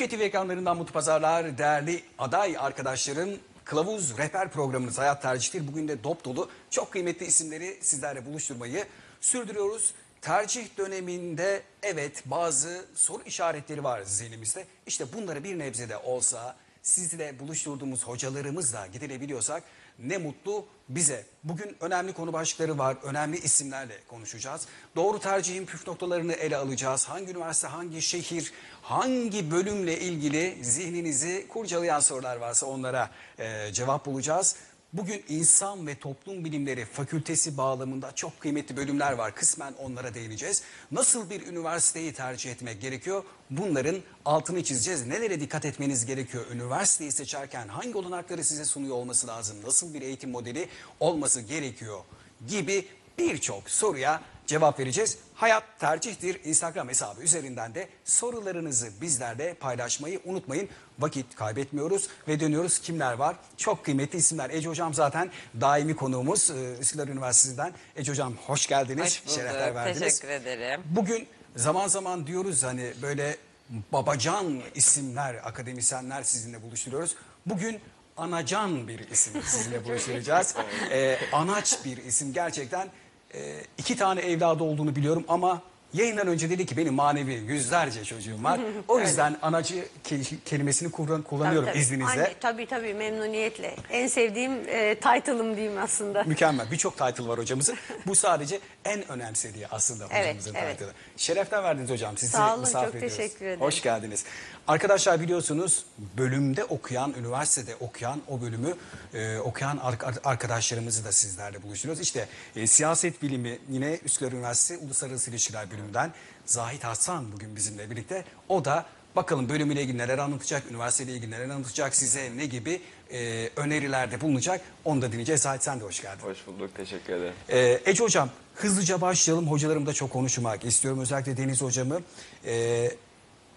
Türkiye TV ekranlarından mutlu pazarlar. Değerli aday arkadaşlarım Kılavuz Rehber programınız Hayat Tercihtir. Bugün de dop dolu çok kıymetli isimleri sizlerle buluşturmayı sürdürüyoruz. Tercih döneminde evet bazı soru işaretleri var zihnimizde. İşte bunları bir nebze de olsa sizle buluşturduğumuz hocalarımızla giderebiliyorsak ne mutlu bize. Bugün önemli konu başlıkları var. Önemli isimlerle konuşacağız. Doğru tercihin püf noktalarını ele alacağız. Hangi üniversite, hangi şehir, hangi bölümle ilgili zihninizi kurcalayan sorular varsa onlara e, cevap bulacağız. Bugün insan ve toplum bilimleri fakültesi bağlamında çok kıymetli bölümler var. Kısmen onlara değineceğiz. Nasıl bir üniversiteyi tercih etmek gerekiyor? Bunların altını çizeceğiz. Nelere dikkat etmeniz gerekiyor? Üniversiteyi seçerken hangi olanakları size sunuyor olması lazım? Nasıl bir eğitim modeli olması gerekiyor? Gibi birçok soruya cevap vereceğiz. Hayat tercihtir Instagram hesabı üzerinden de sorularınızı bizlerle paylaşmayı unutmayın. Vakit kaybetmiyoruz ve dönüyoruz. Kimler var? Çok kıymetli isimler. Ece Hocam zaten daimi konuğumuz e, Üsküdar Üniversitesi'nden. Ece Hocam hoş geldiniz. Hoş. Şerefler verdiniz. Teşekkür ederim. Bugün zaman zaman diyoruz hani böyle babacan isimler, akademisyenler sizinle buluşturuyoruz. Bugün anacan bir isim sizinle buluşturacağız. Ee, anaç bir isim gerçekten. Ee, iki tane evladı olduğunu biliyorum ama yayından önce dedi ki benim manevi yüzlerce çocuğum var. O yüzden anacı ke- kelimesini kullan- kullanıyorum Tabii, tabii. izninizle. Anne, tabii tabii memnuniyetle. En sevdiğim e, title'ım diyeyim aslında. Mükemmel. Birçok title var hocamızın. Bu sadece en önemsediği aslında Evet, hocamızın evet. title'ı. Şereften verdiniz hocam. Sizi Sağ olun, misafir çok ediyoruz. teşekkür ederim. Hoş geldiniz. Arkadaşlar biliyorsunuz bölümde okuyan, üniversitede okuyan, o bölümü e, okuyan ar- arkadaşlarımızı da sizlerle buluşturuyoruz. İşte e, siyaset bilimi yine Üsküdar Üniversitesi Uluslararası İlişkiler bölümünden Zahit Hasan bugün bizimle birlikte. O da bakalım bölümüyle ilgili neler anlatacak, üniversiteyle ilgili neler anlatacak, size ne gibi e, önerilerde bulunacak onu da dinleyeceğiz. Zahit sen de hoş geldin. Hoş bulduk, teşekkür ederim. Ee, Ece Hocam hızlıca başlayalım. Hocalarım da çok konuşmak istiyorum. Özellikle Deniz Hocamı. Ee,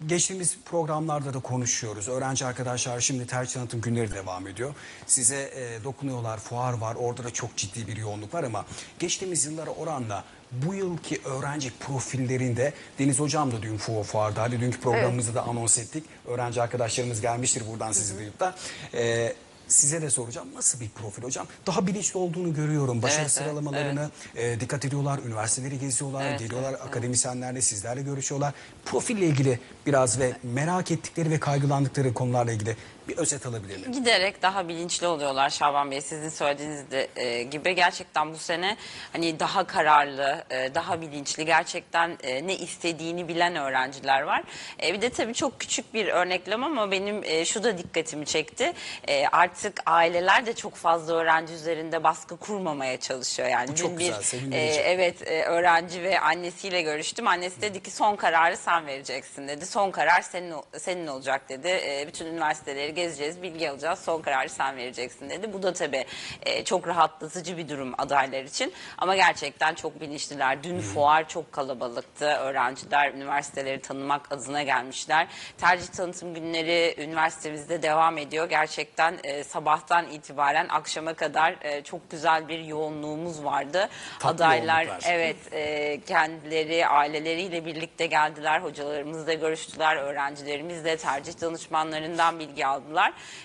geçtiğimiz programlarda da konuşuyoruz. Öğrenci arkadaşlar şimdi tercih tanıtım günleri devam ediyor. Size e, dokunuyorlar, fuar var. Orada da çok ciddi bir yoğunluk var ama geçtiğimiz yıllara oranla bu yılki öğrenci profillerinde Deniz Hocam da dün fu fuarda. Hadi dünkü programımızda da anons ettik. Öğrenci arkadaşlarımız gelmiştir buradan sizi duyup da. Ee, Size de soracağım nasıl bir profil hocam? Daha bilinçli olduğunu görüyorum. Başarı Evet, evet, sıralamalarını e, dikkat ediyorlar. Üniversiteleri geziyorlar, Evet, geliyorlar evet, akademisyenlerle sizlerle görüşüyorlar. Profille ilgili biraz ve merak ettikleri ve kaygılandıkları konularla ilgili bir özet alabilir miyim? Giderek daha bilinçli oluyorlar Şaban Bey. Sizin söylediğiniz de, e, gibi gerçekten bu sene hani daha kararlı, e, daha bilinçli, gerçekten e, ne istediğini bilen öğrenciler var. E, bir de tabii çok küçük bir örneklem ama benim e, şu da dikkatimi çekti. E, artık aileler de çok fazla öğrenci üzerinde baskı kurmamaya çalışıyor. Yani Bu çok güzel, sevindirici. evet e, öğrenci ve annesiyle görüştüm. Annesi dedi ki son kararı sen vereceksin dedi. Son karar senin senin olacak dedi. E, bütün üniversiteleri gezeceğiz, bilgi alacağız. Son kararı sen vereceksin dedi. Bu da tabii e, çok rahatlatıcı bir durum adaylar için. Ama gerçekten çok bilinçliler. Dün fuar çok kalabalıktı. Öğrenciler üniversiteleri tanımak adına gelmişler. Tercih tanıtım günleri üniversitemizde devam ediyor. Gerçekten e, sabahtan itibaren akşama kadar e, çok güzel bir yoğunluğumuz vardı. Tatlı Adaylar yoğunluklar. evet e, kendileri aileleriyle birlikte geldiler. Hocalarımızla görüştüler. Öğrencilerimiz de tercih danışmanlarından bilgi aldılar.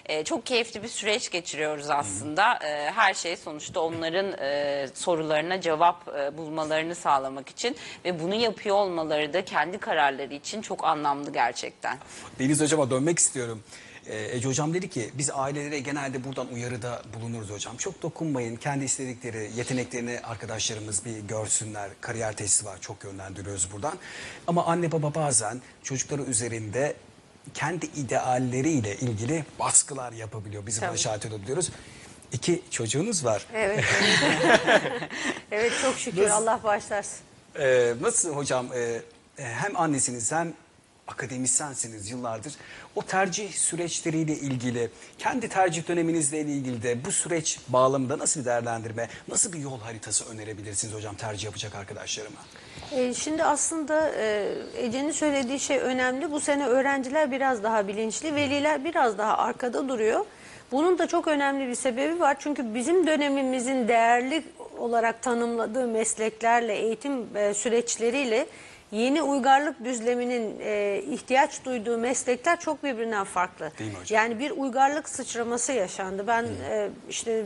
E, çok keyifli bir süreç geçiriyoruz aslında. E, her şey sonuçta onların e, sorularına cevap e, bulmalarını sağlamak için ve bunu yapıyor olmaları da kendi kararları için çok anlamlı gerçekten. Deniz Hocam'a dönmek istiyorum. Ee, Ece Hocam dedi ki biz ailelere genelde buradan uyarıda bulunuruz hocam. Çok dokunmayın. Kendi istedikleri yeteneklerini arkadaşlarımız bir görsünler. Kariyer testi var. Çok yönlendiriyoruz buradan. Ama anne baba bazen çocukları üzerinde kendi idealleriyle ilgili baskılar yapabiliyor. Biz buna Tabii. şahit olabiliyoruz. İki çocuğunuz var. Evet. evet çok şükür Nasıl- Allah bağışlarsın. Ee, nasıl hocam e, hem annesiniz hem akademisyensiniz yıllardır. O tercih süreçleriyle ilgili, kendi tercih döneminizle ilgili de bu süreç bağlamında nasıl bir değerlendirme, nasıl bir yol haritası önerebilirsiniz hocam tercih yapacak arkadaşlarıma? E, şimdi aslında e, Ece'nin söylediği şey önemli. Bu sene öğrenciler biraz daha bilinçli, veliler biraz daha arkada duruyor. Bunun da çok önemli bir sebebi var. Çünkü bizim dönemimizin değerli olarak tanımladığı mesleklerle, eğitim e, süreçleriyle yeni uygarlık düzleminin e, ihtiyaç duyduğu meslekler çok birbirinden farklı. Değil mi hocam? Yani bir uygarlık sıçraması yaşandı. Ben e, işte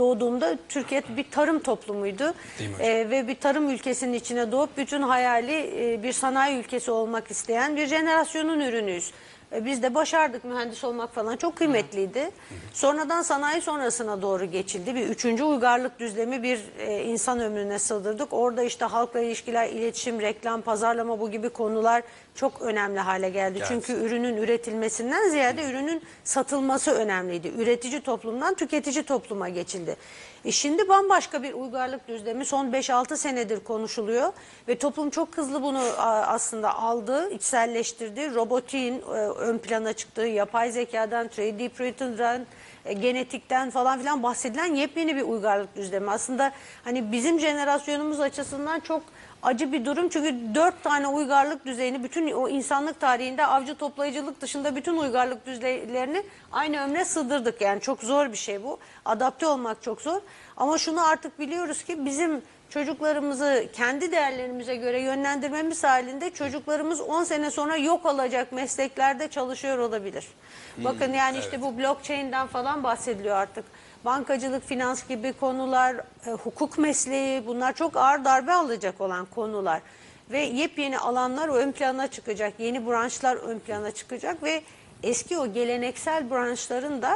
doğduğumda Türkiye bir tarım toplumuydu. E, ve bir tarım ülkesinin içine doğup bütün hayali e, bir sanayi ülkesi olmak isteyen bir jenerasyonun ürünüyüz. E, Biz de başardık mühendis olmak falan çok kıymetliydi. Sonradan sanayi sonrasına doğru geçildi. Bir üçüncü uygarlık düzlemi bir e, insan ömrüne sığdırdık. Orada işte halkla ilişkiler, iletişim, reklam, pazarlama bu gibi konular çok önemli hale geldi. Geldi. Çünkü ürünün üretilmesinden ziyade ürünün satılması önemliydi. Üretici toplumdan tüketici topluma geçildi. E şimdi bambaşka bir uygarlık düzlemi son 5-6 senedir konuşuluyor ve toplum çok hızlı bunu aslında aldı, içselleştirdi. Robotiğin e, ön plana çıktığı, yapay zekadan, 3D printer'dan, e, genetikten falan filan bahsedilen yepyeni bir uygarlık düzlemi. Aslında hani bizim jenerasyonumuz açısından çok acı bir durum. Çünkü dört tane uygarlık düzeyini bütün o insanlık tarihinde avcı toplayıcılık dışında bütün uygarlık düzeylerini aynı ömre sığdırdık. Yani çok zor bir şey bu. Adapte olmak çok zor. Ama şunu artık biliyoruz ki bizim çocuklarımızı kendi değerlerimize göre yönlendirmemiz halinde çocuklarımız 10 sene sonra yok olacak mesleklerde çalışıyor olabilir. Bakın yani işte bu blockchain'den falan bahsediliyor artık. Bankacılık, finans gibi konular, e, hukuk mesleği bunlar çok ağır darbe alacak olan konular. Ve yepyeni alanlar ön plana çıkacak, yeni branşlar ön plana çıkacak ve eski o geleneksel branşların da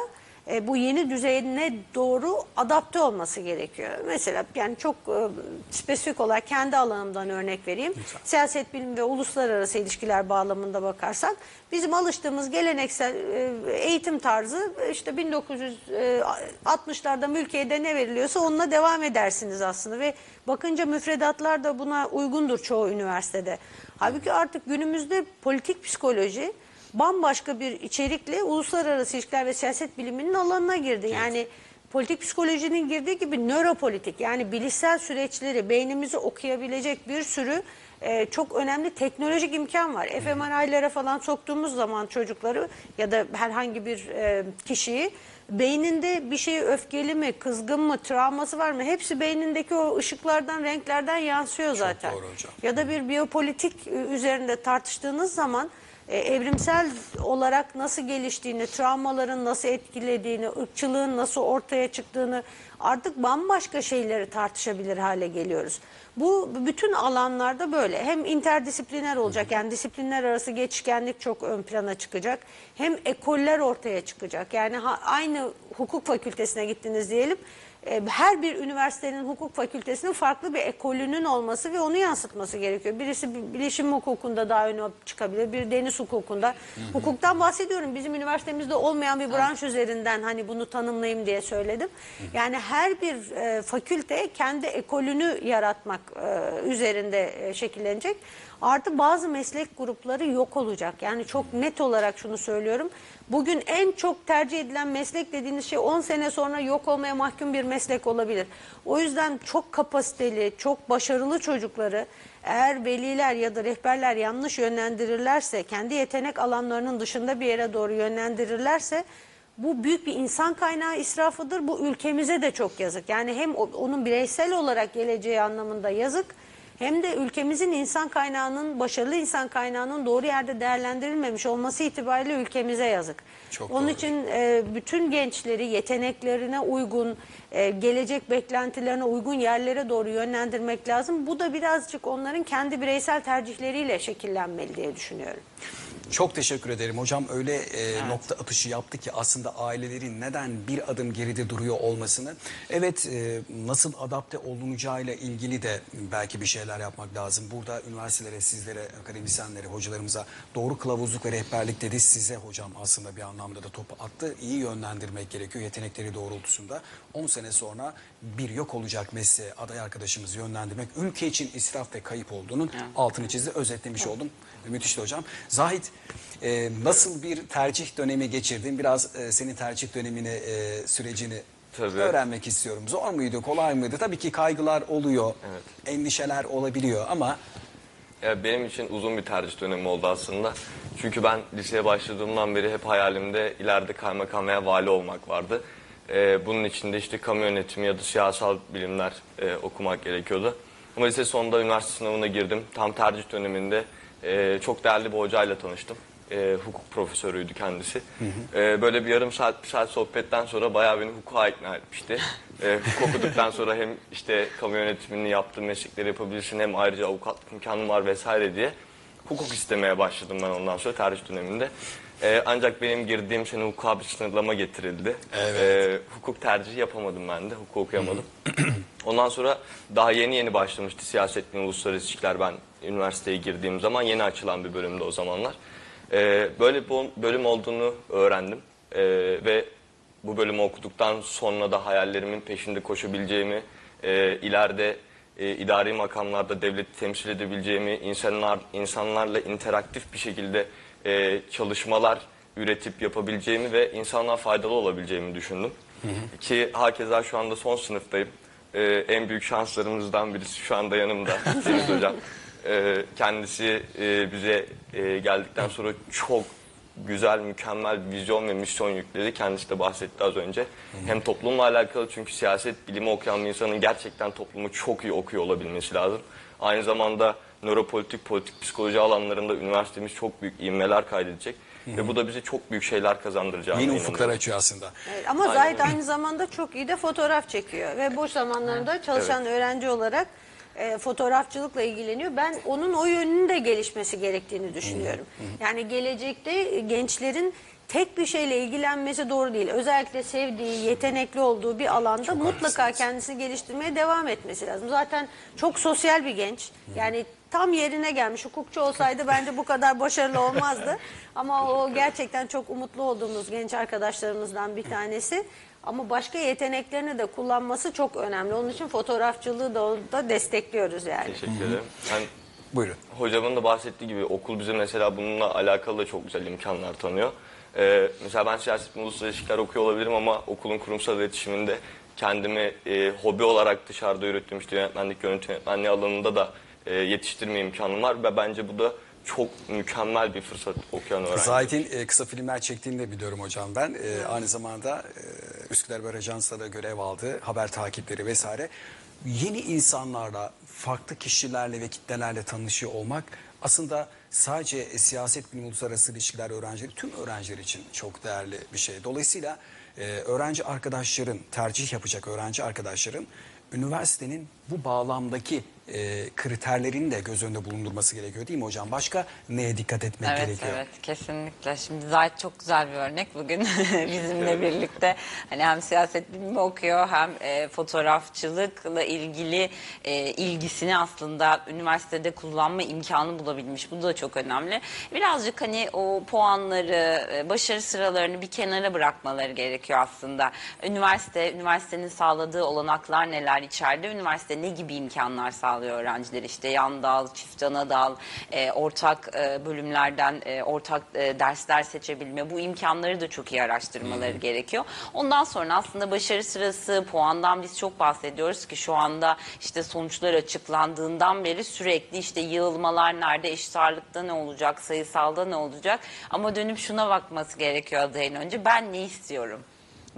e, bu yeni düzeyine doğru adapte olması gerekiyor. Mesela yani çok e, spesifik olarak kendi alanımdan örnek vereyim. Siyaset bilimi ve uluslararası ilişkiler bağlamında bakarsak bizim alıştığımız geleneksel e, eğitim tarzı e, işte 1960'larda mülkiyede ne veriliyorsa onunla devam edersiniz aslında ve bakınca müfredatlar da buna uygundur çoğu üniversitede. Halbuki artık günümüzde politik psikoloji bambaşka bir içerikle uluslararası ilişkiler ve siyaset biliminin alanına girdi. Yani politik psikolojinin girdiği gibi nöropolitik yani bilişsel süreçleri beynimizi okuyabilecek bir sürü e, çok önemli teknolojik imkan var. fMRI'lere falan soktuğumuz zaman çocukları ya da herhangi bir e, kişiyi beyninde bir şey öfkeli mi, kızgın mı, travması var mı? Hepsi beynindeki o ışıklardan, renklerden yansıyor zaten. doğru hocam. Ya da bir biyopolitik e, üzerinde tartıştığınız zaman e, evrimsel olarak nasıl geliştiğini, travmaların nasıl etkilediğini, ırkçılığın nasıl ortaya çıktığını artık bambaşka şeyleri tartışabilir hale geliyoruz. Bu bütün alanlarda böyle. Hem interdisipliner olacak yani disiplinler arası geçişkenlik çok ön plana çıkacak. Hem ekoller ortaya çıkacak. Yani ha- aynı hukuk fakültesine gittiniz diyelim. E, her bir üniversitenin hukuk fakültesinin farklı bir ekolünün olması ve onu yansıtması gerekiyor. Birisi bi- bilişim hukukunda daha öne çıkabilir, bir deniz hukukunda. Hukuktan bahsediyorum. Bizim üniversitemizde olmayan bir branş üzerinden hani bunu tanımlayayım diye söyledim. Yani her bir e, fakülte kendi ekolünü yaratmak e, üzerinde e, şekillenecek. Artı bazı meslek grupları yok olacak. Yani çok net olarak şunu söylüyorum. Bugün en çok tercih edilen meslek dediğiniz şey 10 sene sonra yok olmaya mahkum bir meslek olabilir. O yüzden çok kapasiteli, çok başarılı çocukları eğer veliler ya da rehberler yanlış yönlendirirlerse, kendi yetenek alanlarının dışında bir yere doğru yönlendirirlerse bu büyük bir insan kaynağı israfıdır. Bu ülkemize de çok yazık. Yani hem onun bireysel olarak geleceği anlamında yazık hem de ülkemizin insan kaynağının, başarılı insan kaynağının doğru yerde değerlendirilmemiş olması itibariyle ülkemize yazık. Çok Onun doğru. için e, bütün gençleri yeteneklerine uygun, e, gelecek beklentilerine uygun yerlere doğru yönlendirmek lazım. Bu da birazcık onların kendi bireysel tercihleriyle şekillenmeli diye düşünüyorum. Çok teşekkür ederim hocam. Öyle e, nokta atışı yaptı ki aslında ailelerin neden bir adım geride duruyor olmasını. Evet e, nasıl adapte olunacağıyla ilgili de belki bir şeyler yapmak lazım. Burada üniversitelere, sizlere, akademisyenlere, hocalarımıza doğru kılavuzluk ve rehberlik dedi. Size hocam aslında bir anlamda da topu attı. İyi yönlendirmek gerekiyor yetenekleri doğrultusunda. 10 sene sonra bir yok olacak mesleğe aday arkadaşımızı yönlendirmek ülke için israf ve kayıp olduğunun altını çizdi. Özetlemiş oldum. Müthişti hocam. Zahit e, nasıl bir tercih dönemi geçirdin? Biraz e, senin tercih dönemini, e, sürecini Tabii. öğrenmek istiyorum. Zor muydu, kolay mıydı? Tabii ki kaygılar oluyor, Evet. endişeler olabiliyor ama Ya benim için uzun bir tercih dönemi oldu aslında. Çünkü ben liseye başladığımdan beri hep hayalimde ileride kaymakam veya vali olmak vardı. Ee, bunun için de işte kamu yönetimi ya da siyasal bilimler e, okumak gerekiyordu. Ama lise sonunda üniversite sınavına girdim. Tam tercih döneminde e, çok değerli bir hocayla tanıştım. E, hukuk profesörüydü kendisi. E, böyle bir yarım saat, bir saat sohbetten sonra bayağı beni hukuka ikna etmişti. E, hukuk okuduktan sonra hem işte kamu yönetimini yaptığım meslekleri yapabilirsin hem ayrıca avukatlık imkanım var vesaire diye hukuk istemeye başladım ben ondan sonra tercih döneminde. E, ancak benim girdiğim sene hukuka bir sınırlama getirildi. Evet. E, hukuk tercihi yapamadım ben de. Hukuk okuyamadım. Ondan sonra daha yeni yeni başlamıştı siyaset ve uluslararası ilişkiler ben üniversiteye girdiğim zaman yeni açılan bir bölümde o zamanlar. Ee, böyle bir bölüm olduğunu öğrendim Ee, ve bu bölümü okuduktan sonra da hayallerimin peşinde koşabileceğimi, e, ileride e, idari makamlarda devleti temsil edebileceğimi, insanlar insanlarla interaktif bir şekilde e, çalışmalar üretip yapabileceğimi ve insanlığa faydalı olabileceğimi düşündüm. Ki hakeza şu anda son sınıftayım. Ee, en büyük şanslarımızdan birisi şu anda yanımda Deniz Hocam. Ee, kendisi e, bize e, geldikten sonra çok güzel, mükemmel vizyon ve misyon yükledi. Kendisi de bahsetti az önce. Hem toplumla alakalı çünkü siyaset bilimi okuyan bir insanın gerçekten toplumu çok iyi okuyor olabilmesi lazım. Aynı zamanda nöropolitik, politik psikoloji alanlarında üniversitemiz çok büyük ivmeler kaydedecek. Ve bu da bize çok büyük şeyler kazandıracağını Yeni inanıyorum. ufuklar açıyor aslında. Evet, ama Zahit aynı zamanda çok iyi de fotoğraf çekiyor ve boş zamanlarında çalışan öğrenci olarak e, fotoğrafçılıkla ilgileniyor. Ben onun o yönünün de gelişmesi gerektiğini düşünüyorum. Yani gelecekte gençlerin tek bir şeyle ilgilenmesi doğru değil. Özellikle sevdiği, yetenekli olduğu bir alanda mutlaka kendisini geliştirmeye devam etmesi lazım. Zaten çok sosyal bir genç. Yani tam yerine gelmiş. Hukukçu olsaydı bence bu kadar başarılı olmazdı. Ama o gerçekten çok umutlu olduğumuz genç arkadaşlarımızdan bir tanesi. Ama başka yeteneklerini de kullanması çok önemli. Onun için fotoğrafçılığı da, da destekliyoruz yani. Teşekkür ederim. Ben Buyurun. hocamın da bahsettiği gibi okul bize mesela bununla alakalı da çok güzel imkanlar tanıyor. Ee, mesela ben siyaset ve uluslararası ilişkiler okuyor olabilirim ama okulun kurumsal iletişiminde kendimi e, hobi olarak dışarıda yürüttüğüm işte yönetmenlik, yönetim yönetmenliği alanında da e, yetiştirme imkanım var ve bence bu da çok mükemmel bir fırsat okuyan öğrenci. Zahit'in e, kısa filmler çektiğini de biliyorum hocam ben. E, aynı zamanda e, Üsküdar Haber Ajansı'da da görev aldı. Haber takipleri vesaire. Yeni insanlarla, farklı kişilerle ve kitlelerle tanışıyor olmak aslında sadece e, siyaset bilimi uluslararası ilişkiler öğrencileri, tüm öğrenciler için çok değerli bir şey. Dolayısıyla e, öğrenci arkadaşların, tercih yapacak öğrenci arkadaşların üniversitenin bu bağlamdaki e, kriterlerini de göz önünde bulundurması gerekiyor değil mi hocam? Başka neye dikkat etmek Evet gerekiyor? evet kesinlikle. Şimdi Zahit çok güzel bir örnek bugün bizimle birlikte. Hani hem siyaset bilimi okuyor hem e, fotoğrafçılıkla ilgili e, ilgisini aslında üniversitede kullanma imkanı bulabilmiş. Bu da çok önemli. Birazcık hani o puanları, e, başarı sıralarını bir kenara bırakmaları gerekiyor aslında. Üniversite, üniversitenin sağladığı olanaklar neler içeride? Üniversite ne gibi imkanlar sağlıyor öğrenciler? İşte yan dal, çift ana dal, e, ortak e, bölümlerden e, ortak e, dersler seçebilme bu imkanları da çok iyi araştırmaları gerekiyor. Ondan sonra aslında başarı sırası puandan biz çok bahsediyoruz ki şu anda işte sonuçlar açıklandığından beri sürekli işte yığılmalar nerede, eşit ağırlıkta ne olacak, sayısalda ne olacak ama dönüp şuna bakması gerekiyor adayın önce ben ne istiyorum?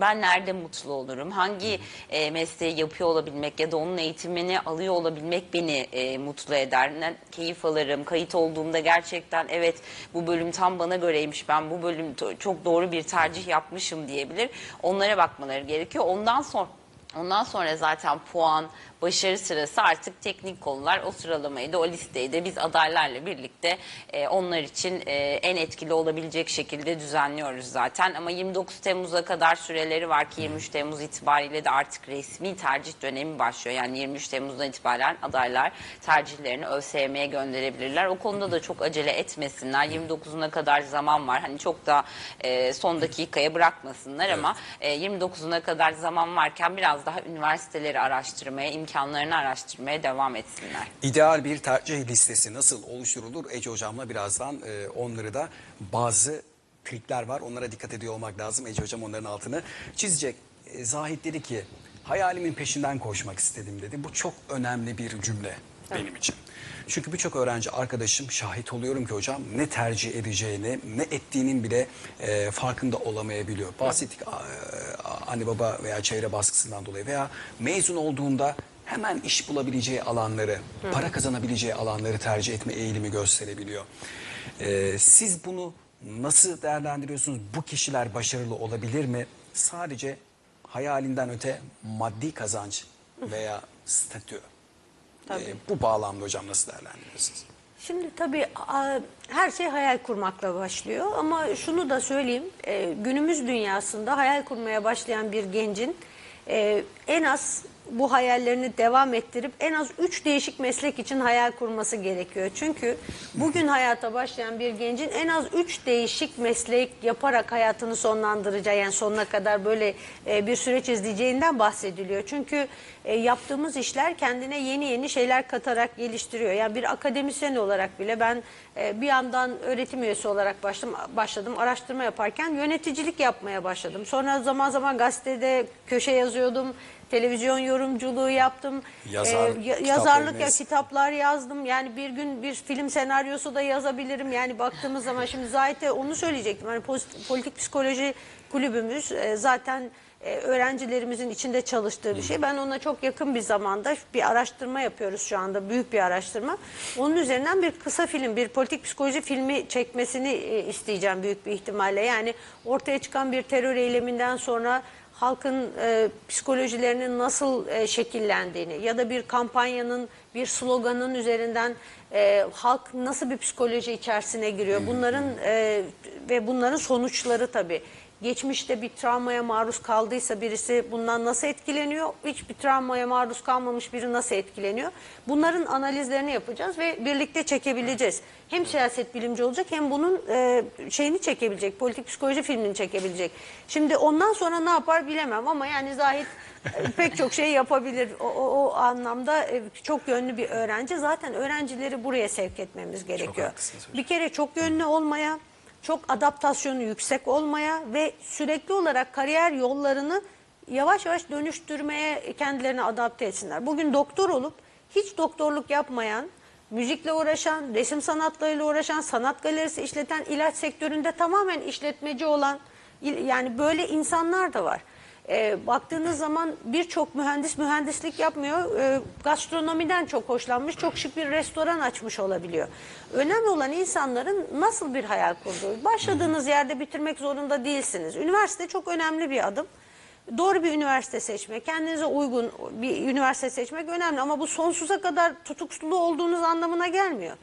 Ben nerede mutlu olurum? Hangi e, mesleği yapıyor olabilmek ya da onun eğitimini alıyor olabilmek beni e, mutlu eder. Ne, keyif alırım. Kayıt olduğumda gerçekten evet bu bölüm tam bana göreymiş. Ben bu bölüm çok doğru bir tercih yapmışım diyebilir. Onlara bakmaları gerekiyor. Ondan sonra Ondan sonra zaten puan, başarı sırası artık teknik konular. O sıralamayı da o listeyi de biz adaylarla birlikte e, onlar için e, en etkili olabilecek şekilde düzenliyoruz zaten. Ama 29 Temmuz'a kadar süreleri var ki 23 Temmuz itibariyle de artık resmi tercih dönemi başlıyor. Yani 23 Temmuz'dan itibaren adaylar tercihlerini ÖSYM'ye gönderebilirler. O konuda da çok acele etmesinler. 29'una kadar zaman var. Hani çok da e, son dakikaya bırakmasınlar ama e, 29'una kadar zaman varken biraz daha üniversiteleri araştırmaya, imkanlarını araştırmaya devam etsinler. İdeal bir tercih listesi nasıl oluşturulur? Ece hocamla birazdan e, onları da bazı trikler var. Onlara dikkat ediyor olmak lazım. Ece hocam onların altını çizecek. E, Zahit dedi ki hayalimin peşinden koşmak istedim dedi. Bu çok önemli bir cümle benim için. Çünkü birçok öğrenci arkadaşım şahit oluyorum ki hocam ne tercih edeceğini, ne ettiğinin bile e, farkında olamayabiliyor. A- a- anne baba veya çevre baskısından dolayı veya mezun olduğunda hemen iş bulabileceği alanları, para kazanabileceği alanları tercih etme eğilimi gösterebiliyor. Ee, siz bunu nasıl değerlendiriyorsunuz? Bu kişiler başarılı olabilir mi? Sadece hayalinden öte maddi kazanç veya statü. Ee, bu bağlamda hocam nasıl değerlendiriyorsunuz? Şimdi tabii her şey hayal kurmakla başlıyor ama şunu da söyleyeyim e, günümüz dünyasında hayal kurmaya başlayan bir gencin e, en az bu hayallerini devam ettirip en az üç değişik meslek için hayal kurması gerekiyor. Çünkü bugün hayata başlayan bir gencin en az üç değişik meslek yaparak hayatını sonlandıracağı yani sonuna kadar böyle e, bir süreç izleyeceğinden bahsediliyor. Çünkü e, yaptığımız işler kendine yeni yeni şeyler katarak geliştiriyor. Yani bir akademisyen olarak bile ben e, bir yandan öğretim üyesi olarak başladım, başladım araştırma yaparken yöneticilik yapmaya başladım. Sonra zaman zaman gazetede köşe yazıyordum. Televizyon yorumculuğu yaptım. Yazar- ya- kitap yazarlık ya kitaplar yazdım. Yani bir gün bir film senaryosu da yazabilirim. Yani baktığımız zaman şimdi zaten onu söyleyecektim. Hani politik psikoloji kulübümüz e, zaten e, öğrencilerimizin içinde çalıştığı bir şey. Ben ona çok yakın bir zamanda bir araştırma yapıyoruz şu anda. Büyük bir araştırma. Onun üzerinden bir kısa film, bir politik psikoloji filmi çekmesini e, isteyeceğim büyük bir ihtimalle. Yani ortaya çıkan bir terör eyleminden sonra halkın e, psikolojilerinin nasıl e, şekillendiğini ya da bir kampanyanın, bir sloganın üzerinden e, halk nasıl bir psikoloji içerisine giriyor. Bunların e, ve bunların sonuçları tabii. Geçmişte bir travmaya maruz kaldıysa birisi bundan nasıl etkileniyor? Hiçbir travmaya maruz kalmamış biri nasıl etkileniyor? Bunların analizlerini yapacağız ve birlikte çekebileceğiz. Hem siyaset bilimci olacak hem bunun e, şeyini çekebilecek, politik psikoloji filmini çekebilecek. Şimdi ondan sonra ne yapar bilemem ama yani Zahit e, pek çok şey yapabilir. O, o, o anlamda e, çok yönlü bir öğrenci. Zaten öğrencileri buraya sevk etmemiz gerekiyor. Bir kere çok yönlü olmaya, çok adaptasyonu yüksek olmaya ve sürekli olarak kariyer yollarını yavaş yavaş dönüştürmeye kendilerini adapte etsinler. Bugün doktor olup hiç doktorluk yapmayan, müzikle uğraşan, resim sanatlarıyla uğraşan, sanat galerisi işleten, ilaç sektöründe tamamen işletmeci olan yani böyle insanlar da var. E, baktığınız zaman birçok mühendis mühendislik yapmıyor. E, gastronomiden çok hoşlanmış, çok şık bir restoran açmış olabiliyor. Önemli olan insanların nasıl bir hayal kurduğu. Başladığınız yerde bitirmek zorunda değilsiniz. Üniversite çok önemli bir adım. Doğru bir üniversite seçmek, kendinize uygun bir üniversite seçmek önemli ama bu sonsuza kadar tutuksulu olduğunuz anlamına gelmiyor.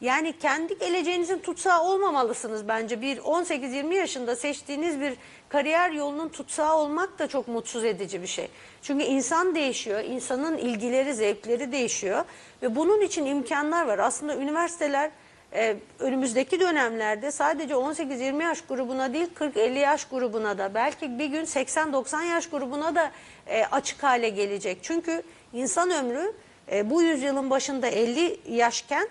Yani kendi geleceğinizin tutsağı olmamalısınız bence. Bir 18-20 yaşında seçtiğiniz bir kariyer yolunun tutsağı olmak da çok mutsuz edici bir şey. Çünkü insan değişiyor, insanın ilgileri, zevkleri değişiyor ve bunun için imkanlar var. Aslında üniversiteler ee, önümüzdeki dönemlerde sadece 18-20 yaş grubuna değil 40-50 yaş grubuna da belki bir gün 80-90 yaş grubuna da e, açık hale gelecek. Çünkü insan ömrü e, bu yüzyılın başında 50 yaşken e,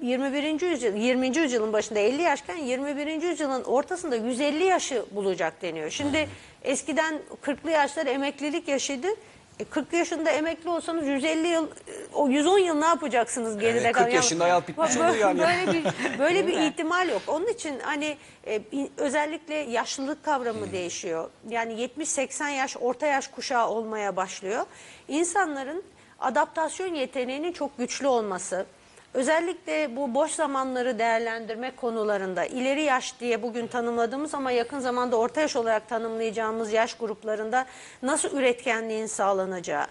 21. yüzyıl 20. yüzyılın başında 50 yaşken 21. yüzyılın ortasında 150 yaşı bulacak deniyor. Şimdi eskiden 40'lı yaşlar emeklilik yaşıydı. E, 40 yaşında emekli olsanız 150 yıl, o 110 yıl ne yapacaksınız geride Evet, 40 kalan? yaşında hayat bitmiş oluyor yani. Böyle bir böyle bir ihtimal yok. Onun için hani e, özellikle yaşlılık kavramı Hmm. değişiyor. Yani 70-80 yaş orta yaş kuşağı olmaya başlıyor. İnsanların adaptasyon yeteneğinin çok güçlü olması, özellikle bu boş zamanları değerlendirme konularında ileri yaş diye bugün tanımladığımız ama yakın zamanda orta yaş olarak tanımlayacağımız yaş gruplarında nasıl üretkenliğin sağlanacağı,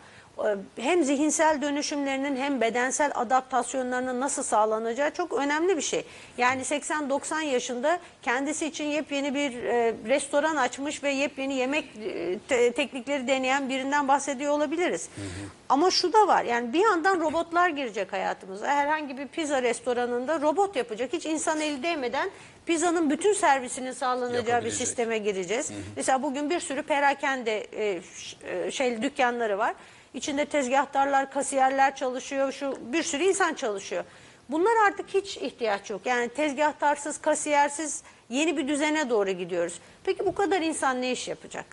hem zihinsel dönüşümlerinin hem bedensel adaptasyonlarının nasıl sağlanacağı çok önemli bir şey. Yani 80-90 yaşında kendisi için yepyeni bir e, restoran açmış ve yepyeni yemek e, te- teknikleri deneyen birinden bahsediyor olabiliriz. Ama şu da var yani bir yandan robotlar girecek hayatımıza. Herhangi bir pizza restoranında robot yapacak. Hiç insan eli değmeden pizzanın bütün servisinin sağlanacağı bir sisteme gireceğiz. Mesela bugün bir sürü perakende e, şey dükkanları var. İçinde tezgahtarlar, kasiyerler çalışıyor, şu bir sürü insan çalışıyor. Bunlar artık hiç ihtiyaç yok. Yani tezgahtarsız, kasiyersiz yeni bir düzene doğru gidiyoruz. Peki bu kadar insan ne iş yapacak?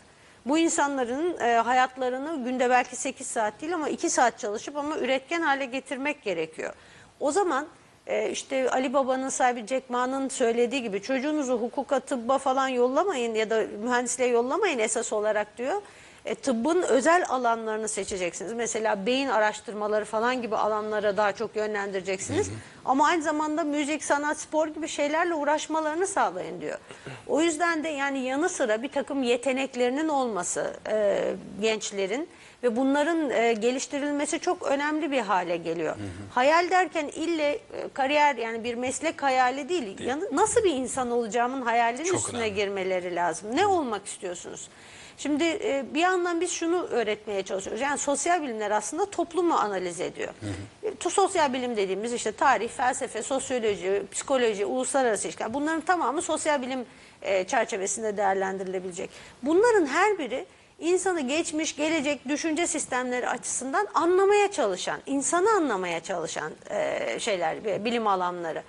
Bu insanların e, hayatlarını günde belki 8 saat değil ama 2 saat çalışıp ama üretken hale getirmek gerekiyor. O zaman e, işte Ali Baba'nın sahibi Jack Ma'nın söylediği gibi çocuğunuzu hukuka, tıbba falan yollamayın ya da mühendisliğe yollamayın esas olarak diyor. E, tıbbın özel alanlarını seçeceksiniz. Mesela beyin araştırmaları falan gibi alanlara daha çok yönlendireceksiniz. Ama aynı zamanda müzik, sanat, spor gibi şeylerle uğraşmalarını sağlayın diyor. O yüzden de yani yanı sıra bir takım yeteneklerinin olması e, gençlerin ve bunların e, geliştirilmesi çok önemli bir hale geliyor. Hayal derken ille e, kariyer yani bir meslek hayali değil. Yani nasıl bir insan olacağımın hayalinin Çok üstüne önemli. girmeleri lazım. Ne olmak istiyorsunuz? Şimdi e, bir yandan biz şunu öğretmeye çalışıyoruz. Yani sosyal bilimler aslında toplumu analiz ediyor. E, tu- Sosyal bilim dediğimiz işte tarih, felsefe, sosyoloji, psikoloji, uluslararası ilişkiler bunların tamamı sosyal bilim e, çerçevesinde değerlendirilebilecek. Bunların her biri insanı geçmiş, gelecek, düşünce sistemleri açısından anlamaya çalışan, insanı anlamaya çalışan e, şeyler, e, bilim alanları.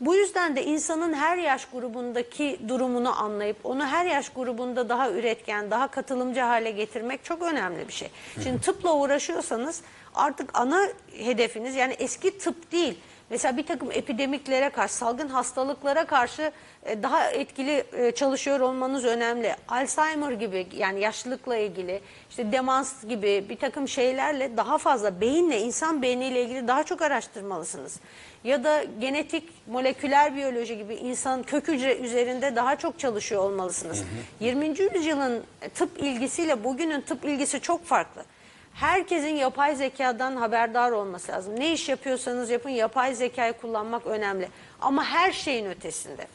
Bu yüzden de insanın her yaş grubundaki durumunu anlayıp onu her yaş grubunda daha üretken, daha katılımcı hale getirmek çok önemli bir şey. Şimdi tıpla uğraşıyorsanız artık ana hedefiniz yani eski tıp değil. Mesela bir takım epidemiklere karşı, salgın hastalıklara karşı e, daha etkili e, çalışıyor olmanız önemli. Alzheimer gibi yani yaşlılıkla ilgili, işte demans gibi bir takım şeylerle daha fazla beyinle, insan beyniyle ilgili daha çok araştırmalısınız. Ya da genetik, moleküler biyoloji gibi insan kök hücre üzerinde daha çok çalışıyor olmalısınız. 20. yüzyılın tıp ilgisiyle bugünün tıp ilgisi çok farklı. Herkesin yapay zekadan haberdar olması lazım. Ne iş yapıyorsanız yapın yapay zekayı kullanmak önemli. Ama her şeyin ötesinde.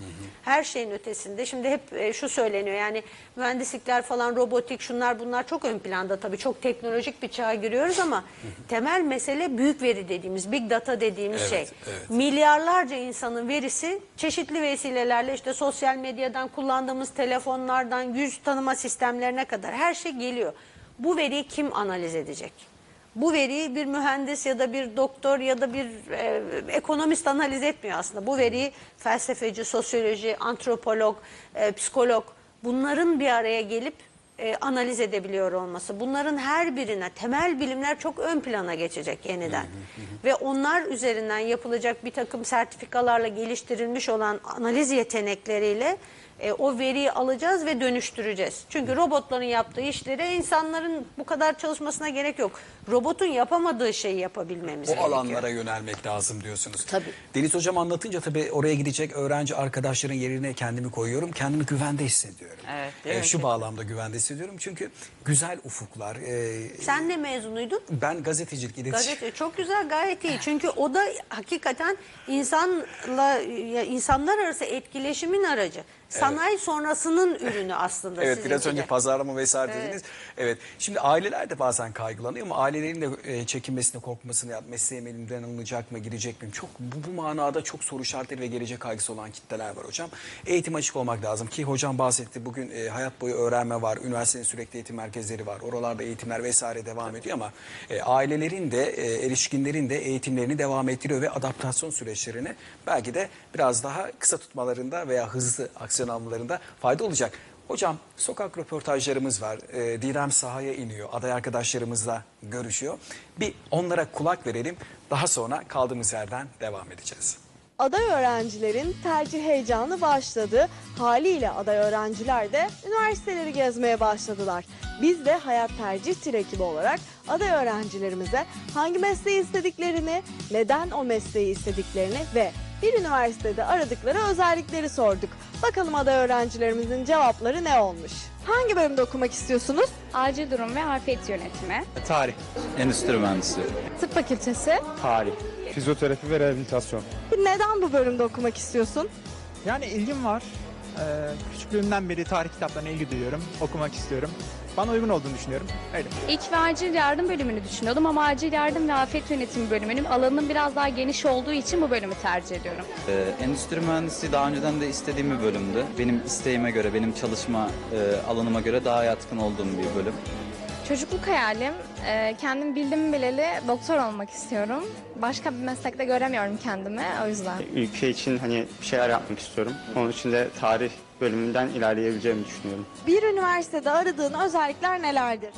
Her şeyin ötesinde. Şimdi hep e, şu söyleniyor yani mühendislikler falan robotik şunlar bunlar çok ön planda tabii. Çok teknolojik bir çağa giriyoruz ama temel mesele büyük veri dediğimiz big data dediğimiz Evet, şey. evet. Milyarlarca insanın verisi çeşitli vesilelerle işte sosyal medyadan kullandığımız telefonlardan yüz tanıma sistemlerine kadar her şey geliyor. Bu veriyi kim analiz edecek? Bu veriyi bir mühendis ya da bir doktor ya da bir e, ekonomist analiz etmiyor aslında. Bu veriyi felsefeci, sosyoloji, antropolog, e, psikolog bunların bir araya gelip e, analiz edebiliyor olması. Bunların her birine temel bilimler çok ön plana geçecek yeniden. Ve onlar üzerinden yapılacak bir takım sertifikalarla geliştirilmiş olan analiz yetenekleriyle e, o veriyi alacağız ve dönüştüreceğiz. Çünkü robotların yaptığı işlere insanların bu kadar çalışmasına gerek yok. Robotun yapamadığı şeyi yapabilmemiz O gerekiyor. alanlara yönelmek lazım diyorsunuz. Tabii. Deniz Hocam anlatınca tabii oraya gidecek öğrenci arkadaşların yerine kendimi koyuyorum. Kendimi güvende hissediyorum. Evet, değil mi? şu bağlamda güvende hissediyorum. Çünkü güzel ufuklar. e, Sen ne mezunuydun? ben gazetecilik, iletişim. Gazete çok güzel gayet iyi. Çünkü o da hakikaten insanla ya insanlar arası etkileşimin aracı. Sanayi sonrasının ürünü aslında Evet biraz sizinki önce pazarlama vesaire dediniz. Evet. Şimdi aileler de bazen kaygılanıyor ama ailelerin de e, çekinmesine, korkmasına ya mesleğim elimden alınacak mı, girecek miyim? Çok bu, bu manada çok soru işaretleri ve gelecek kaygısı olan kitleler var hocam. Eğitim açık olmak lazım ki hocam bahsetti. Bugün e, hayat boyu öğrenme var, üniversitenin sürekli eğitim merkezleri var. Oralarda eğitimler vesaire devam ediyor ama e, ailelerin de e, erişkinlerin de eğitimlerini devam ettiriyor ve adaptasyon süreçlerini belki de biraz daha kısa tutmalarında veya hızlı aksiyon almalarında fayda olacak. Hocam sokak röportajlarımız var. Ee, Didem sahaya iniyor. Aday arkadaşlarımızla görüşüyor. Bir onlara kulak verelim. Daha sonra kaldığımız yerden devam edeceğiz. Aday öğrencilerin tercih heyecanı başladı. Haliyle aday öğrenciler de üniversiteleri gezmeye başladılar. Biz de Hayat Tercih Tir ekibi olarak aday öğrencilerimize hangi mesleği istediklerini, neden o mesleği istediklerini ve bir üniversitede aradıkları özellikleri sorduk. Bakalım aday öğrencilerimizin cevapları ne olmuş? Hangi bölümde okumak istiyorsunuz? Acil durum ve afet yönetimi. Tarih. Endüstri mühendisliği. Tıp fakültesi. Tarih. Fizyoterapi ve rehabilitasyon. Neden bu bölümde okumak istiyorsun? Yani ilgim var. Ee, küçüklüğümden beri tarih kitaplarına ilgi duyuyorum. Okumak istiyorum. Bana uygun olduğunu düşünüyorum. Öyle. İlk ve acil yardım bölümünü düşünüyordum ama acil yardım ve afet yönetimi bölümünün alanının biraz daha geniş olduğu için bu bölümü tercih ediyorum. Ee, endüstri mühendisliği daha önceden de istediğim bir bölümdü. Benim isteğime göre, benim çalışma e, alanıma göre daha yatkın olduğum bir bölüm. Çocukluk hayalim, e, kendim bildim bileli doktor olmak istiyorum. Başka bir meslekte göremiyorum kendimi o yüzden. ülke için hani bir şeyler yapmak istiyorum. Onun için de tarih bölümünden ilerleyebileceğimi düşünüyorum. Bir üniversitede aradığın özellikler nelerdir?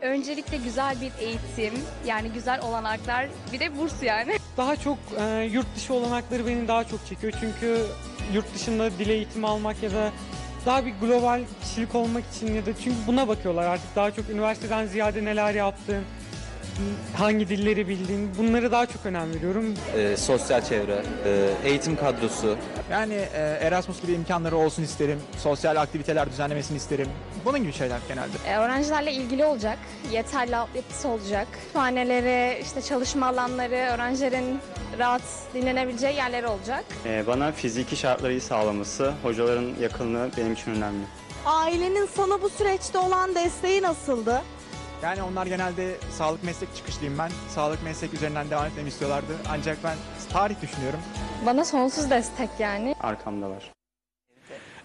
Öncelikle güzel bir eğitim, yani güzel olanaklar, bir de burs yani. Daha çok e, yurt dışı olanakları beni daha çok çekiyor. Çünkü yurt dışında dil eğitimi almak ya da daha bir global kişilik olmak için ya da çünkü buna bakıyorlar artık daha çok üniversiteden ziyade neler yaptın, hangi dilleri bildiğin bunları daha çok önem veriyorum. E, sosyal çevre, e, eğitim kadrosu, Yani e, Erasmus gibi imkanları olsun isterim. Sosyal aktiviteler düzenlemesini isterim. Bunun gibi şeyler genelde. E, öğrencilerle ilgili olacak, yeterli altyapısı olacak. Kütüphaneleri, işte çalışma alanları, öğrencilerin rahat dinlenebileceği yerleri olacak. Ee, bana fiziki şartları iyi sağlaması, hocaların yakınlığı benim için önemli. Ailenin sana bu süreçte olan desteği nasıldı? Yani onlar genelde sağlık meslek çıkışlıyım ben. Sağlık meslek üzerinden devam etmemi istiyorlardı. Ancak ben tarih düşünüyorum. Bana sonsuz destek yani. Arkamdalar.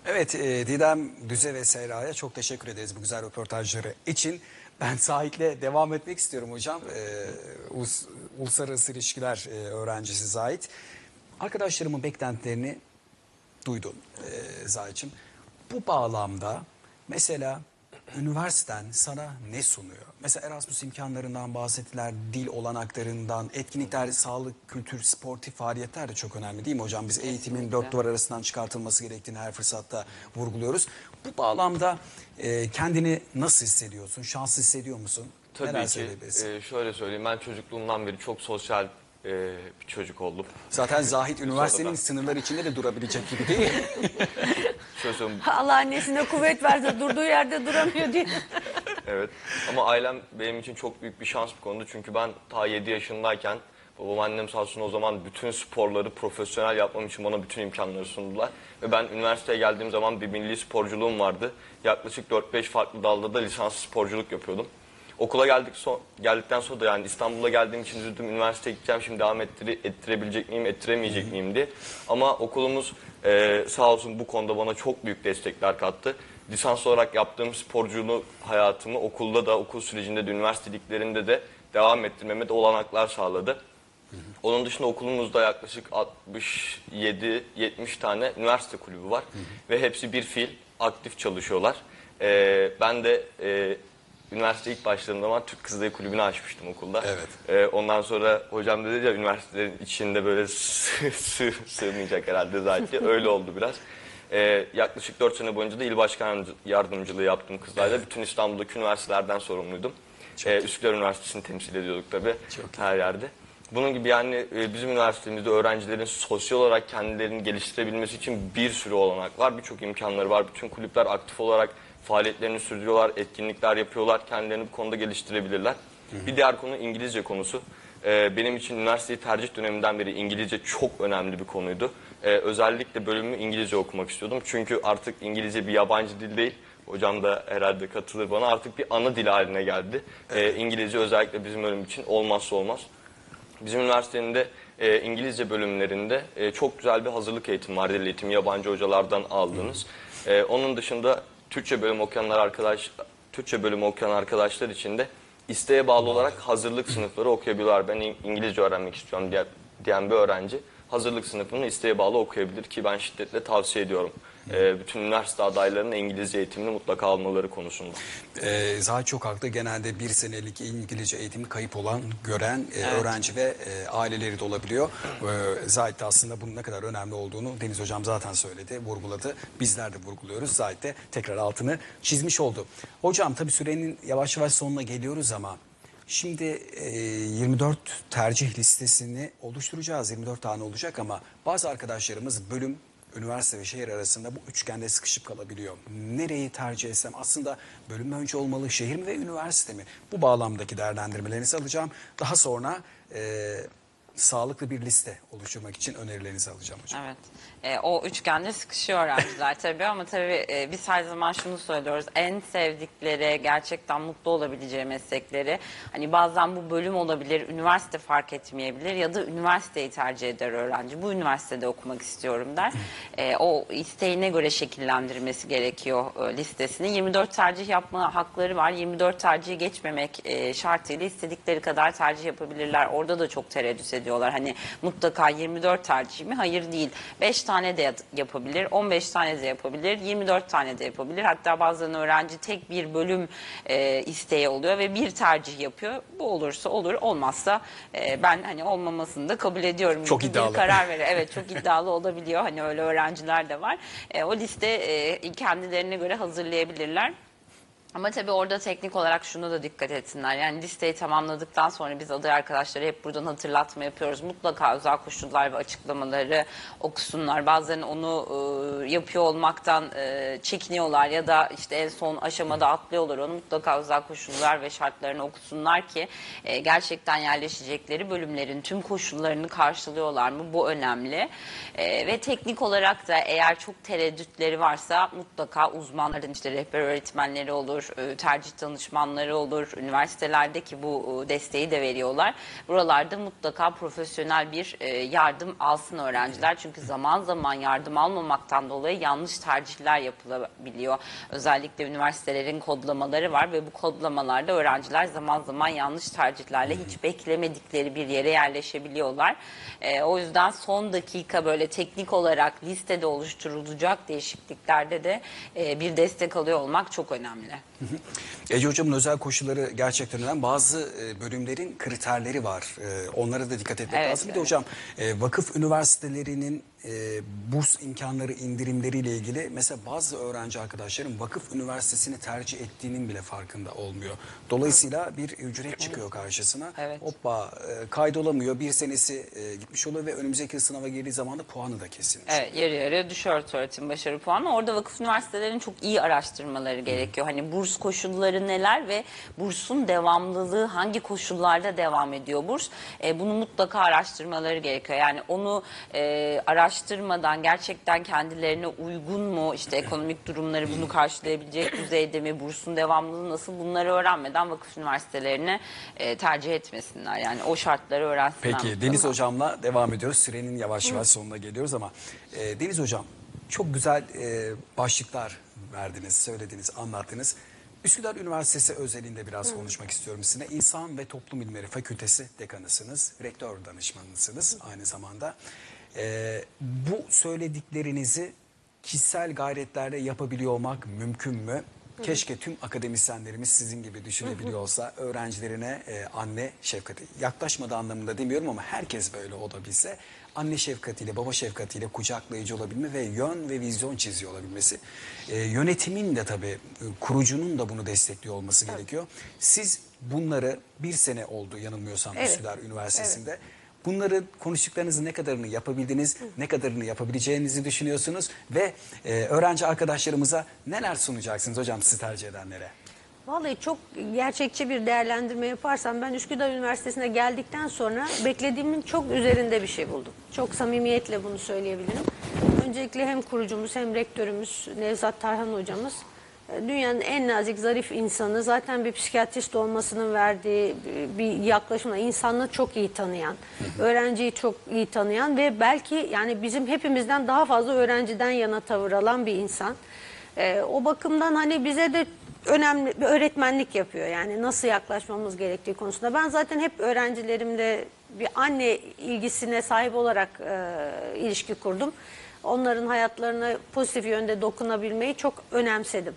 Evet e, Didem Düze ve Seyra'ya çok teşekkür ederiz bu güzel röportajları için. Ben Zahit'le devam etmek istiyorum hocam. E, ulus- uluslararası ilişkiler e, öğrencisi Zahit. Arkadaşlarımın beklentilerini duydun e, Zahit'ciğim. Bu bağlamda mesela üniversiten sana ne sunuyor? Mesela Erasmus imkanlarından bahsettiler, dil olanaklarından, etkinlikler, sağlık, kültür, sportif faaliyetler de çok önemli değil mi hocam? Biz eğitimin dört duvar arasından çıkartılması gerektiğini her fırsatta vurguluyoruz. Bu bağlamda e, kendini nasıl hissediyorsun? Şanslı hissediyor musun? Tabii Neler ki. söyleyebilirsin? e, şöyle söyleyeyim. Ben çocukluğumdan beri çok sosyal e, bir çocuk oldum. Zaten Zahit üniversitenin sınırları içinde de durabilecek gibi değil mi? Söyleyeyim. Allah annesine kuvvet verse durduğu yerde duramıyor diye. Evet. Ama ailem benim için çok büyük bir şans bir konuda. Çünkü ben ta 7 yaşındayken babam annem sağ olsun o zaman bütün sporları profesyonel yapmam için bana bütün imkanları sundular. Ve ben üniversiteye geldiğim zaman bir milli sporculuğum vardı. Yaklaşık 4-5 farklı dalda da lisans sporculuk yapıyordum. Okula geldik son, geldikten sonra da yani İstanbul'a geldiğim için üzüldüm. Üniversiteye gideceğim şimdi devam ettire, ettirebilecek miyim, ettiremeyecek miyim diye. Ama okulumuz e, sağ olsun bu konuda bana çok büyük destekler kattı. Lisans olarak yaptığım sporculuğu hayatımı okulda da, okul sürecinde de, üniversiteliklerinde de devam ettirmeme de olanaklar sağladı. Onun dışında okulumuzda yaklaşık 67-70 tane üniversite kulübü var. Ve hepsi bir fiil aktif çalışıyorlar. Ee, ben de e, üniversite ilk başladığım zaman Türk Kızılayı Kulübü'nü açmıştım okulda. Evet. Ee, ondan sonra hocam dedi ya üniversitelerin içinde böyle sığ, sığ, sığmayacak herhalde zaten. Öyle oldu biraz. Ee, yaklaşık 4 sene boyunca da il başkan yardımcılığı yaptım kızlarla. Bütün İstanbul'daki üniversitelerden sorumluydum. Ee, Üsküdar Üniversitesi'ni temsil ediyorduk tabii her yerde. Bunun gibi yani e, bizim üniversitemizde öğrencilerin sosyal olarak kendilerini geliştirebilmesi için bir sürü olanak var. Birçok imkanları var. Bütün kulüpler aktif olarak faaliyetlerini sürdürüyorlar, etkinlikler yapıyorlar. Kendilerini bu konuda geliştirebilirler. Bir diğer konu İngilizce konusu. Ee, benim için üniversiteyi tercih döneminden beri İngilizce çok önemli bir konuydu. Ee, özellikle bölümümü İngilizce okumak istiyordum. Çünkü artık İngilizce bir yabancı dil değil. Hocam da herhalde katılır bana. Artık bir ana dil haline geldi. Ee, İngilizce özellikle bizim bölüm için olmazsa olmaz. Bizim üniversitenin de e, İngilizce bölümlerinde e, çok güzel bir hazırlık eğitimi var. Dil eğitimi yabancı hocalardan aldığınız. E, onun dışında Türkçe bölüm okuyanlar arkadaş Türkçe bölümü okuyan arkadaşlar için de isteğe bağlı olarak hazırlık sınıfları okuyabiliyorlar. Ben İng- İngilizce öğrenmek istiyorum diye, diyen bir öğrenci hazırlık sınıfını isteğe bağlı okuyabilir ki ben şiddetle tavsiye ediyorum. E, bütün üniversite adaylarının İngilizce eğitimini mutlaka almaları konusunda. Ee, Zahit çok haklı. Genelde bir senelik İngilizce eğitimi kayıp olan, gören e, öğrenci ve e, aileleri de olabiliyor. Ee, Zahit de aslında bunun ne kadar önemli olduğunu Deniz Hocam zaten söyledi, vurguladı. Bizler de vurguluyoruz. Zahit de tekrar altını çizmiş oldu. Hocam tabii sürenin yavaş yavaş sonuna geliyoruz ama şimdi e, 24 tercih listesini oluşturacağız. 24 tane olacak ama bazı arkadaşlarımız bölüm üniversite ve şehir arasında bu üçgende sıkışıp kalabiliyor. Nereyi tercih etsem aslında bölüm önce olmalı, şehir mi ve üniversite mi? Bu bağlamdaki değerlendirmelerinizi alacağım. Daha sonra e, sağlıklı bir liste oluşturmak için önerilerinizi alacağım hocam. Evet. E, o üçgende sıkışıyor öğrenciler tabii ama tabii e, biz her zaman şunu söylüyoruz. En sevdikleri, gerçekten mutlu olabileceği meslekleri hani bazen bu bölüm olabilir, üniversite fark etmeyebilir ya da üniversiteyi tercih eder öğrenci. Bu üniversitede okumak istiyorum der. E, o isteğine göre şekillendirmesi gerekiyor e, listesini. 24 tercih yapma hakları var. 24 tercihi geçmemek e, şartıyla istedikleri kadar tercih yapabilirler. Orada da çok tereddüt ediyor ediyorlar. Hani mutlaka 24 tercih mi? Hayır değil. 5 tane de yap- yapabilir, 15 tane de yapabilir, 24 tane de yapabilir. Hatta bazen öğrenci tek bir bölüm e, isteği oluyor ve bir tercih yapıyor. Bu olursa olur, olmazsa e, ben hani olmamasını da kabul ediyorum. Çok gibi iddialı. Bir karar verir. Evet çok iddialı olabiliyor. Hani öyle öğrenciler de var. E, o liste e, kendilerine göre hazırlayabilirler. Ama tabii orada teknik olarak şunu da dikkat etsinler. Yani listeyi tamamladıktan sonra biz aday arkadaşlara hep buradan hatırlatma yapıyoruz. Mutlaka özel koşullar ve açıklamaları okusunlar. Bazen onu e, yapıyor olmaktan e, çekiniyorlar ya da işte en son aşamada atlıyorlar onu. Mutlaka özel koşullar ve şartlarını okusunlar ki e, gerçekten yerleşecekleri bölümlerin tüm koşullarını karşılıyorlar mı? Bu önemli. E, ve teknik olarak da eğer çok tereddütleri varsa mutlaka uzmanların işte rehber öğretmenleri olur, e, tercih danışmanları olur, üniversitelerdeki bu e, desteği de veriyorlar. Buralarda mutlaka profesyonel bir e, yardım alsın öğrenciler. Çünkü zaman zaman yardım almamaktan dolayı yanlış tercihler yapılabiliyor. Özellikle üniversitelerin kodlamaları var ve bu kodlamalarda öğrenciler zaman zaman yanlış tercihlerle hiç beklemedikleri bir yere yerleşebiliyorlar. O yüzden son dakika böyle teknik olarak listede oluşturulacak değişikliklerde de bir destek alıyor olmak çok önemli. Ece Hocam'ın özel koşulları gerçekten önemli. Bazı e, bölümlerin kriterleri var. E, Onlara da dikkat etmek Evet, lazım. Bir de evet. hocam e, vakıf üniversitelerinin e, burs imkanları indirimleriyle ilgili mesela bazı öğrenci arkadaşlarım vakıf üniversitesini tercih ettiğinin bile farkında olmuyor. Dolayısıyla bir ücret çıkıyor karşısına. Evet. Hoppa e, kaydolamıyor. Bir senesi e, gitmiş oluyor ve önümüzdeki sınava girdiği zaman da puanı da kesilmiş. Evet yarı yarıya düşüyor öğretim başarı puanı. Orada vakıf üniversitelerin çok iyi araştırmaları gerekiyor. Hani burs koşulları neler ve bursun devamlılığı hangi koşullarda devam ediyor burs? E, bunu mutlaka araştırmaları gerekiyor. Yani onu e, araştırmadan gerçekten kendilerine uygun mu? işte ekonomik durumları bunu karşılayabilecek düzeyde mi? Bursun devamlılığı nasıl? Bunları öğrenmeden vakıf üniversitelerine e, tercih etmesinler. Yani o şartları öğrensinler. Peki. Deniz Hocam'la devam ediyoruz. Sürenin yavaş yavaş sonuna geliyoruz ama e, Deniz Hocam çok güzel e, başlıklar verdiniz, söylediniz, anlattınız. Üsküdar Üniversitesi özelinde biraz konuşmak istiyorum sizinle. İnsan ve Toplum Bilimleri Fakültesi dekanısınız, rektör danışmanısınız aynı zamanda. E, bu söylediklerinizi kişisel gayretlerle yapabiliyor olmak mümkün mü? Keşke tüm akademisyenlerimiz sizin gibi düşünebiliyor olsa öğrencilerine e, anne şefkati yaklaşmadığı anlamında demiyorum ama herkes böyle olabilse anne şefkatiyle baba şefkatiyle kucaklayıcı olabilme ve yön ve vizyon çiziyor olabilmesi. E, yönetimin de tabii e, kurucunun da bunu destekliyor olması gerekiyor. Siz bunları bir sene oldu yanılmıyorsam Evet. Üsküdar Üniversitesi'nde. Bunları konuştuklarınızın ne kadarını yapabildiniz, ne kadarını yapabileceğinizi düşünüyorsunuz ve e, öğrenci arkadaşlarımıza neler sunacaksınız hocam sizi tercih edenlere? Vallahi çok gerçekçi bir değerlendirme yaparsam ben Üsküdar Üniversitesi'ne geldikten sonra beklediğimin çok üzerinde bir şey buldum. Çok samimiyetle bunu söyleyebilirim. Öncelikle hem kurucumuz hem rektörümüz Nevzat Tarhan hocamız dünyanın en nazik, zarif insanı zaten bir psikiyatrist olmasının verdiği bir yaklaşımla insanlığı çok iyi tanıyan, öğrenciyi çok iyi tanıyan ve belki yani bizim hepimizden daha fazla öğrenciden yana tavır alan bir insan. E, o bakımdan hani bize de önemli bir öğretmenlik yapıyor. Yani nasıl yaklaşmamız gerektiği konusunda. Ben zaten hep öğrencilerimle bir anne ilgisine sahip olarak e, ilişki kurdum. Onların hayatlarına pozitif yönde dokunabilmeyi çok önemsedim.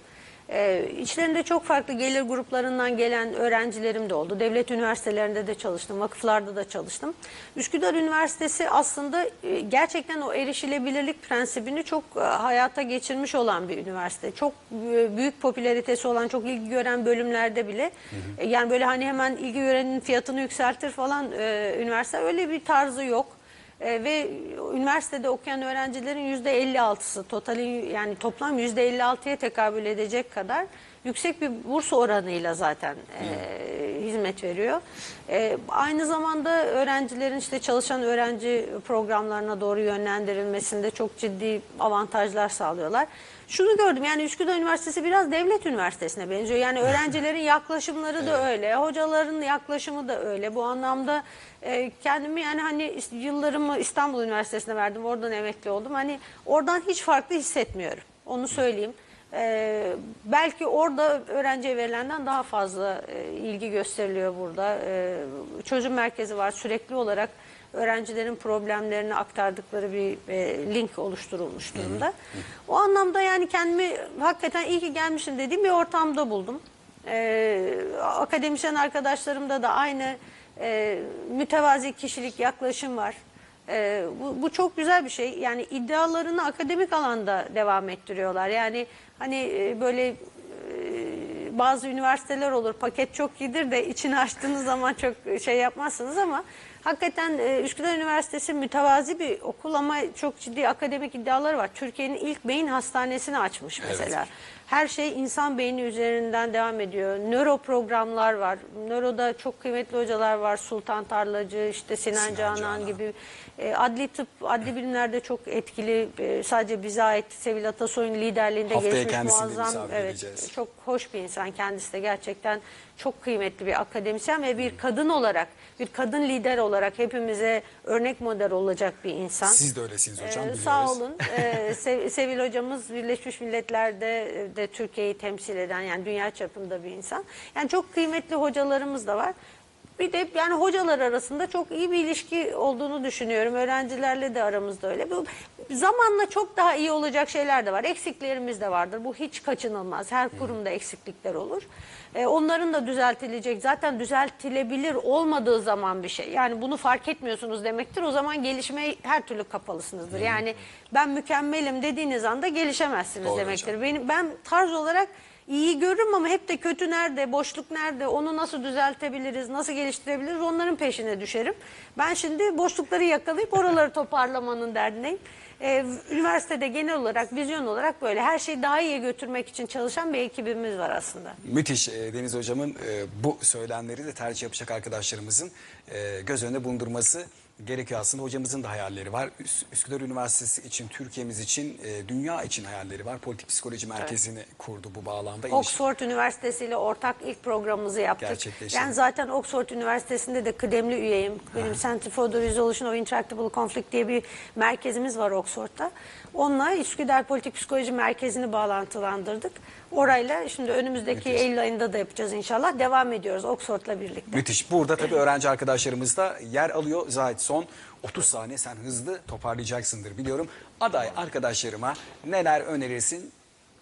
Ee, içlerinde çok farklı gelir gruplarından gelen öğrencilerim de oldu. Devlet üniversitelerinde de çalıştım, vakıflarda da çalıştım. Üsküdar Üniversitesi aslında e, gerçekten o erişilebilirlik prensibini çok e, hayata geçirmiş olan bir üniversite. Çok e, büyük popülaritesi olan, çok ilgi gören bölümlerde bile. e, Yani böyle hani hemen ilgi görenin fiyatını yükseltir falan e, üniversite öyle bir tarzı yok. E, ve üniversitede okuyan öğrencilerin yüzde 56'sı totalin yani toplam yüzde 56'ya tekabül edecek kadar yüksek bir burs oranıyla zaten e, hizmet veriyor. E, aynı zamanda öğrencilerin işte çalışan öğrenci programlarına doğru yönlendirilmesinde çok ciddi avantajlar sağlıyorlar. Şunu gördüm yani Üsküdar Üniversitesi biraz devlet üniversitesine benziyor. Yani öğrencilerin yaklaşımları da öyle, hocaların yaklaşımı da öyle. Bu anlamda e, kendimi yani hani yıllarımı İstanbul Üniversitesi'ne verdim. Oradan emekli oldum. Hani oradan hiç farklı hissetmiyorum. Onu söyleyeyim. Ee, belki orada öğrenciye verilenden daha fazla e, ilgi gösteriliyor burada. Ee, çözüm merkezi var sürekli olarak öğrencilerin problemlerini aktardıkları bir e, link oluşturulmuş durumda. O anlamda yani kendimi hakikaten iyi ki gelmişim dediğim bir ortamda buldum. Ee, akademisyen arkadaşlarımda da aynı e, mütevazi kişilik yaklaşım var. Ee, bu, bu çok güzel bir şey. Yani iddialarını akademik alanda devam ettiriyorlar. Yani hani e, böyle e, bazı üniversiteler olur paket çok iyidir de içini açtığınız zaman çok şey yapmazsınız ama hakikaten e, Üsküdar Üniversitesi mütevazi bir okul ama çok ciddi akademik iddiaları var. Türkiye'nin ilk beyin hastanesini açmış mesela. Her şey insan beyni üzerinden devam ediyor. Nöro programlar var. Nöroda çok kıymetli hocalar var. Sultan Tarlacı, işte Sinan, Sinan Canan, Canan. gibi. E, adli tıp, adli bilimlerde çok etkili. e, sadece bize ait Sevil Atasoy'un liderliğinde Haftaya de muazzam. Evet, edeceğiz. çok hoş bir insan kendisi de gerçekten çok kıymetli bir akademisyen ve bir kadın olarak, bir kadın lider olarak hepimize örnek model olacak bir insan. Siz de öylesiniz hocam Ee, sağ olun. Ee, Sev- Sevil hocamız Birleşmiş Milletler'de de Türkiye'yi temsil eden yani dünya çapında bir insan. Yani çok kıymetli hocalarımız da var. Bir de yani hocalar arasında çok iyi bir ilişki olduğunu düşünüyorum. Öğrencilerle de aramızda öyle. Bu zamanla çok daha iyi olacak şeyler de var. Eksiklerimiz de vardır. Bu hiç kaçınılmaz. Her kurumda eksiklikler olur. Ee, onların da düzeltilecek. Zaten düzeltilebilir olmadığı zaman bir şey. Yani bunu fark etmiyorsunuz demektir. O zaman gelişmeye her türlü kapalısınızdır. Yani ben mükemmelim dediğiniz anda gelişemezsiniz Doğru demektir. hocam. Benim ben tarz olarak iyi görürüm ama hep de kötü nerede, boşluk nerede, onu nasıl düzeltebiliriz, nasıl geliştirebiliriz onların peşine düşerim. Ben şimdi boşlukları yakalayıp oraları toparlamanın derdindeyim. Ee, üniversitede genel olarak, vizyon olarak böyle her şeyi daha iyiye götürmek için çalışan bir ekibimiz var aslında. Müthiş e, Deniz Hocam'ın e, bu söylemleri de tercih yapacak arkadaşlarımızın e, göz önünde bulundurması gerekiyor aslında. Hocamızın da hayalleri var. Üs- Üsküdar Üniversitesi için, Türkiye'miz için, e, dünya için hayalleri var. Politik Psikoloji Merkezi'ni kurdu bu bağlamda. Oxford Üniversitesi ile ortak ilk programımızı yaptık. Gerçekleşti. Ben zaten Oxford Üniversitesi'nde de kıdemli üyeyim. Benim Center for the Resolution of Intractable Conflict diye bir merkezimiz var Oxford'da. Onunla Üsküdar Politik Psikoloji Merkezi'ni bağlantılandırdık. Orayla şimdi önümüzdeki Eylül ayında da yapacağız inşallah. Devam ediyoruz Oxford'la birlikte. Müthiş. Burada tabii öğrenci arkadaşlarımız da yer alıyor. Zahit son 30 saniye sen hızlı toparlayacaksındır biliyorum. Aday arkadaşlarıma neler önerirsin?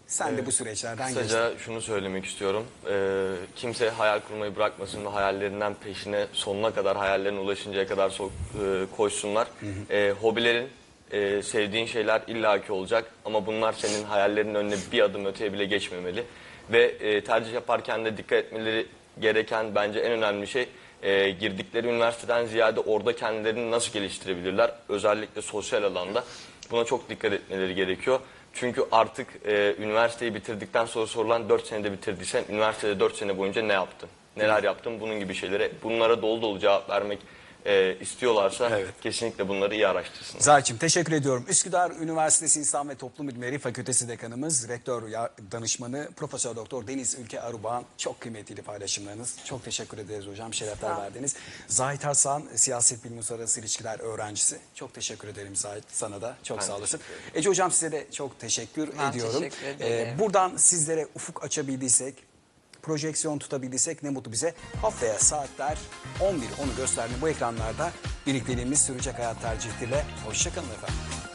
Sen de bu süreçlerden geçtin. Kısaca şunu söylemek istiyorum. Ee, kimse hayal kurmayı bırakmasın ve hayallerinden peşine sonuna kadar hayallerine ulaşıncaya kadar so- e, koşsunlar. Ee, hobilerin, e, sevdiğin şeyler illaki olacak ama bunlar senin hayallerinin önüne bir adım öteye bile geçmemeli. Ve e, tercih yaparken de dikkat etmeleri gereken bence en önemli şey e, girdikleri üniversiteden ziyade orada kendilerini nasıl geliştirebilirler özellikle sosyal alanda. Buna çok dikkat etmeleri gerekiyor. Çünkü artık e, üniversiteyi bitirdikten sonra sorulan 4 senede bitirdiysen üniversitede 4 sene boyunca ne yaptın? Neler yaptın? Bunun gibi şeylere bunlara dolu dolu cevap vermek e, istiyorlarsa Evet. kesinlikle bunları iyi araştırsınlar. Zahit'ciğim teşekkür ediyorum. Üsküdar Üniversitesi İnsan ve Toplum Bilimleri Fakültesi Dekanımız, Rektör Danışmanı Profesör Doktor Deniz Ülke Arubağan çok kıymetli paylaşımlarınız. Çok teşekkür ederiz hocam. Şerefler verdiniz. Zahit Hasan, Siyaset Bilimi Uluslararası İlişkiler öğrencisi. Çok teşekkür ederim Zahit. Sana da çok Ben sağ olasın. Ece hocam size de çok teşekkür Ben ediyorum. Ee, teşekkür ederim. buradan sizlere ufuk açabildiysek, projeksiyon tutabildiysek ne mutlu bize. Haftaya saatler 11 onu gösterdi bu ekranlarda birlikteliğimiz sürecek hayat tercihleriyle. Hoşçakalın efendim.